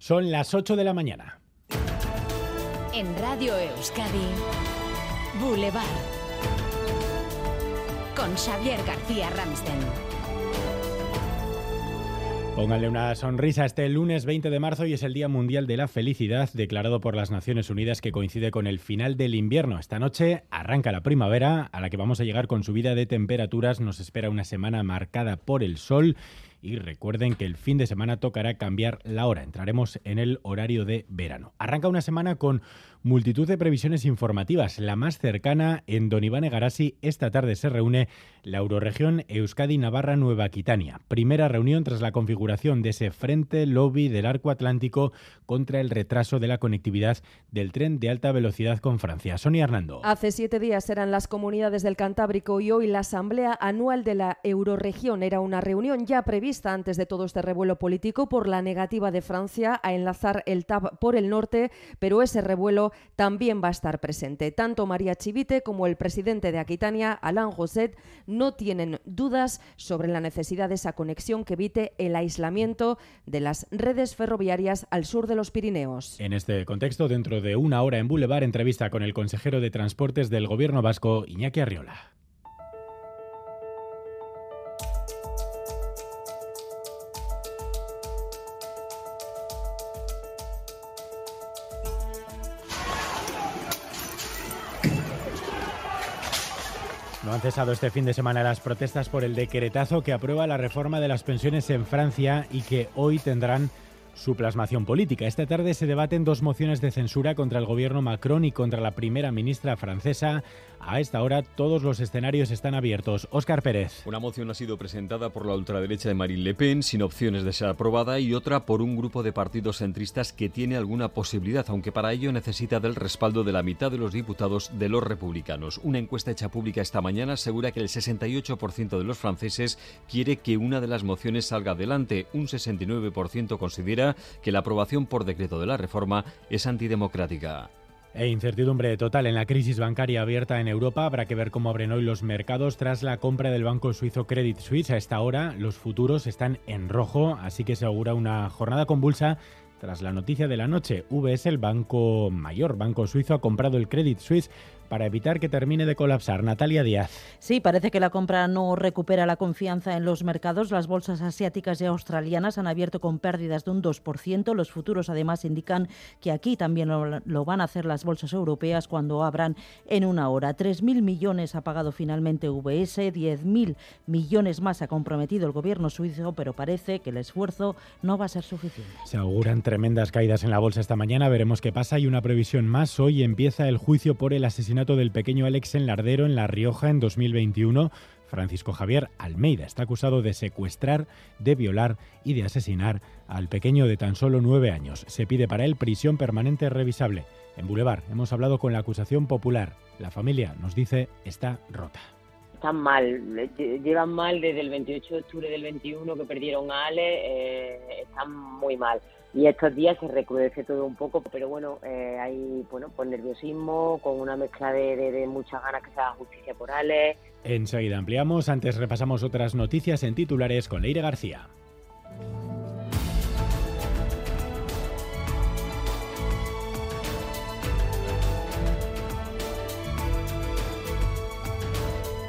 Son las 8 de la mañana. En Radio Euskadi, Boulevard. Con Xavier García Ramsten. Pónganle una sonrisa este lunes 20 de marzo y es el Día Mundial de la Felicidad declarado por las Naciones Unidas que coincide con el final del invierno. Esta noche arranca la primavera a la que vamos a llegar con subida de temperaturas. Nos espera una semana marcada por el sol y recuerden que el fin de semana tocará cambiar la hora. Entraremos en el horario de verano. Arranca una semana con multitud de previsiones informativas. La más cercana en Don Iván Egarasi, esta tarde se reúne la Euroregión Euskadi-Navarra-Nueva Aquitania. Primera reunión tras la configuración de ese frente lobby del arco atlántico contra el retraso de la conectividad del tren de alta velocidad con Francia. Sonia Hernando. Hace siete días eran las comunidades del Cantábrico y hoy la Asamblea Anual de la Euroregión. Era una reunión ya prevista antes de todo este revuelo político por la negativa de Francia a enlazar el TAP por el norte, pero ese revuelo también va a estar presente. Tanto María Chivite como el presidente de Aquitania, Alain Roset, no tienen dudas sobre la necesidad de esa conexión que evite el aislamiento de las redes ferroviarias al sur de los Pirineos. En este contexto, dentro de una hora en Boulevard, entrevista con el consejero de Transportes del Gobierno vasco, Iñaki Arriola. No han cesado este fin de semana las protestas por el decretazo que aprueba la reforma de las pensiones en Francia y que hoy tendrán su plasmación política. Esta tarde se debaten dos mociones de censura contra el gobierno Macron y contra la primera ministra francesa. A esta hora todos los escenarios están abiertos. Óscar Pérez. Una moción ha sido presentada por la ultraderecha de Marine Le Pen sin opciones de ser aprobada y otra por un grupo de partidos centristas que tiene alguna posibilidad, aunque para ello necesita del respaldo de la mitad de los diputados de los republicanos. Una encuesta hecha pública esta mañana asegura que el 68% de los franceses quiere que una de las mociones salga adelante. Un 69% considera que la aprobación por decreto de la reforma es antidemocrática. E incertidumbre total en la crisis bancaria abierta en Europa. Habrá que ver cómo abren hoy los mercados tras la compra del banco suizo Credit Suisse. A esta hora los futuros están en rojo, así que se augura una jornada convulsa tras la noticia de la noche. VS, el banco mayor, banco suizo, ha comprado el Credit Suisse para evitar que termine de colapsar. Natalia Díaz. Sí, parece que la compra no recupera la confianza en los mercados. Las bolsas asiáticas y australianas han abierto con pérdidas de un 2%. Los futuros además indican que aquí también lo, van a hacer las bolsas europeas cuando abran en una hora. 3.000 millones ha pagado finalmente VS, 10.000 millones más ha comprometido el gobierno suizo, pero parece que el esfuerzo no va a ser suficiente. Se auguran tremendas caídas en la bolsa esta mañana. Veremos qué pasa. Y una previsión más. Hoy empieza el juicio por el asesinato del pequeño Alex en Lardero, en La Rioja, en 2021. Francisco Javier Almeida está acusado de secuestrar, de violar y de asesinar al pequeño de tan solo nueve años. Se pide para él prisión permanente revisable. En Boulevard hemos hablado con la acusación popular. La familia nos dice está rota. Están mal, llevan mal desde el 28 de octubre del 21 que perdieron a Ale, eh, están muy mal y estos días se recrudece todo un poco, pero bueno, eh, hay bueno, pues nerviosismo, con una mezcla de, muchas ganas que se haga justicia por Ale. Enseguida ampliamos, antes repasamos otras noticias en titulares con Leire García.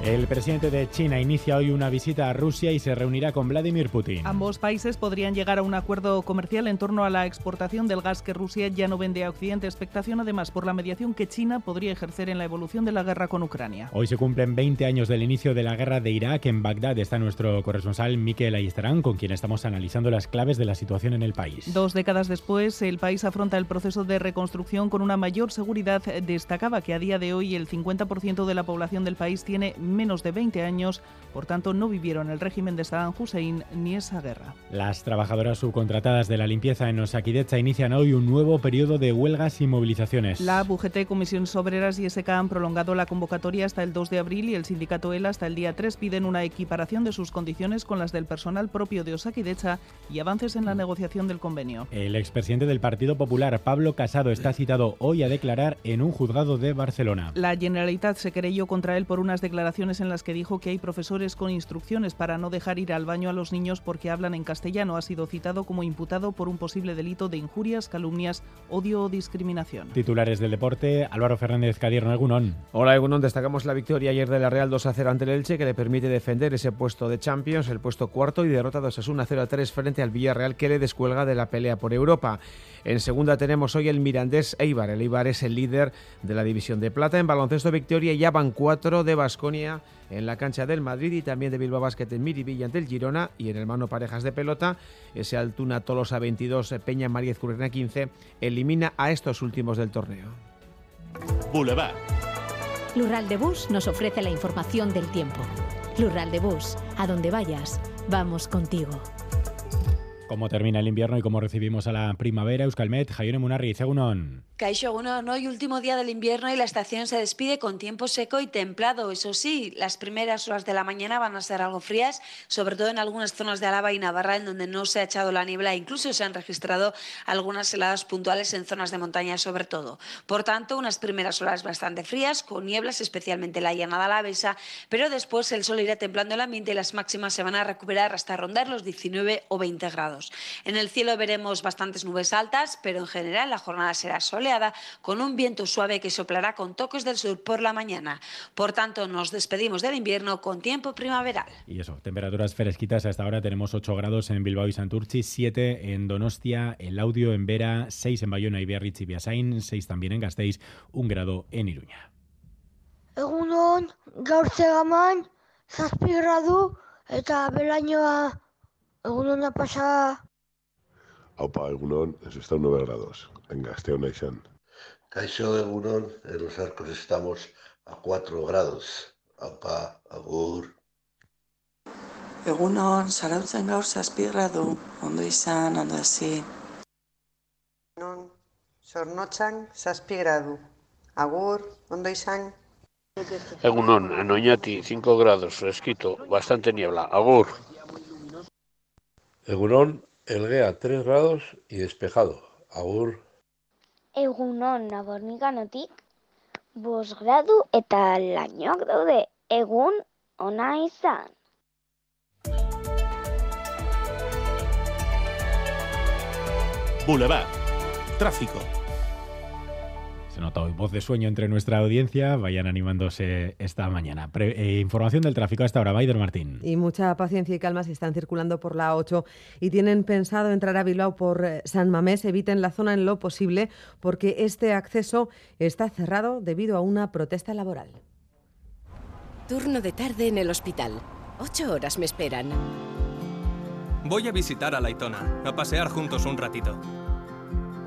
El presidente de China inicia hoy una visita a Rusia y se reunirá con Vladimir Putin. Ambos países podrían llegar a un acuerdo comercial en torno a la exportación del gas que Rusia ya no vende a Occidente. Expectación además por la mediación que China podría ejercer en la evolución de la guerra con Ucrania. Hoy se cumplen 20 años del inicio de la guerra de Irak. En Bagdad está nuestro corresponsal Miquel Ayestarán, con quien estamos analizando las claves de la situación en el país. Dos décadas después, el país afronta el proceso de reconstrucción con una mayor seguridad. Destacaba que a día de hoy el 50% de la población del país tiene menos de 20 años, por tanto no vivieron el régimen de Saddam Hussein ni esa guerra. Las trabajadoras subcontratadas de la limpieza en Osakidecha inician hoy un nuevo periodo de huelgas y movilizaciones. La UGT, Comisiones Obreras y SK han prolongado la convocatoria hasta el 2 de abril y el sindicato ELA hasta el día 3 piden una equiparación de sus condiciones con las del personal propio de Osakidecha y avances en la negociación del convenio. El expresidente del Partido Popular, Pablo Casado, está citado hoy a declarar en un juzgado de Barcelona. La Generalitat se creyó contra él por unas declaraciones declaraciones en las que dijo que hay profesores con instrucciones para no dejar ir al baño a los niños porque hablan en castellano. Ha sido citado como imputado por un posible delito de injurias, calumnias, odio o discriminación. Titulares del deporte, Álvaro Fernández Cadierno, Egunon. Hola Egunon, destacamos la victoria ayer de la Real 2 a 0 ante el Elche que le permite defender ese puesto de Champions, el puesto cuarto y derrota 2 a 1 0 a 3 frente al Villarreal que le descuelga de la pelea por Europa. En segunda tenemos hoy el Mirandés Eibar. El Eibar es el líder de la división de plata. En baloncesto victoria ya van cuatro de Basconia en la cancha del Madrid y también de Bilbao Basket en Miribilla ante el Girona y en el mano parejas de pelota ese Altuna Tolosa 22 Peña María Currena 15 elimina a estos últimos del torneo. Boulevard. Lural de Bus nos ofrece la información del tiempo. Lural de Bus, a donde vayas, vamos contigo. ¿Cómo termina el invierno y cómo recibimos a la primavera? Euskalmet, Jaione Munarri, Segunon. Caixo no hoy último día del invierno y la estación se despide con tiempo seco y templado. Eso sí, las primeras horas de la mañana van a ser algo frías, sobre todo en algunas zonas de Álava y Navarra, en donde no se ha echado la niebla. Incluso se han registrado algunas heladas puntuales en zonas de montaña, sobre todo. Por tanto, unas primeras horas bastante frías, con nieblas, especialmente la llanada alavesa, pero después el sol irá templando el ambiente y las máximas se van a recuperar hasta rondar los 19 o 20 grados. En el cielo veremos bastantes nubes altas, pero en general la jornada será soleada con un viento suave que soplará con toques del sur por la mañana. Por tanto, nos despedimos del invierno con tiempo primaveral. Y eso, temperaturas fresquitas hasta ahora tenemos 8 grados en Bilbao y Santurchi, 7 en Donostia, el Audio en Vera, 6 en Bayona y Biarritz y Biasain, 6 también en Gasteiz, 1 grado en Iruña. Egunon, gaur zegaman, zazpi gradu, eta belainoa egunona pasa. Aupa, egunon, ez está 9 grados. En Gasteo Nation. Caixo Egunon, en los arcos estamos a 4 grados. Apa, agur. Egunon, zarautzen gaur zazpi gradu, ondo izan, ondo hasi. Egunon, zornotzan zazpi gradu. Agur, ondo izan. Egunon, en Oñati 5 grados, fresquito, bastante niebla. Agur. Egunon, Elguea 3 grados y despejado. Agur. Egunon nabornikanotik, bos gradu eta lainoak daude egun ona izan. Boulevard. Tráfico. Se nota hoy voz de sueño entre nuestra audiencia. Vayan animándose esta mañana. Eh, información del tráfico hasta ahora. Maider Martín. Y mucha paciencia y calma si están circulando por la 8 y tienen pensado entrar a Bilbao por eh, San Mamés. Eviten la zona en lo posible porque este acceso está cerrado debido a una protesta laboral. Turno de tarde en el hospital. Ocho horas me esperan. Voy a visitar a Laitona, a pasear juntos un ratito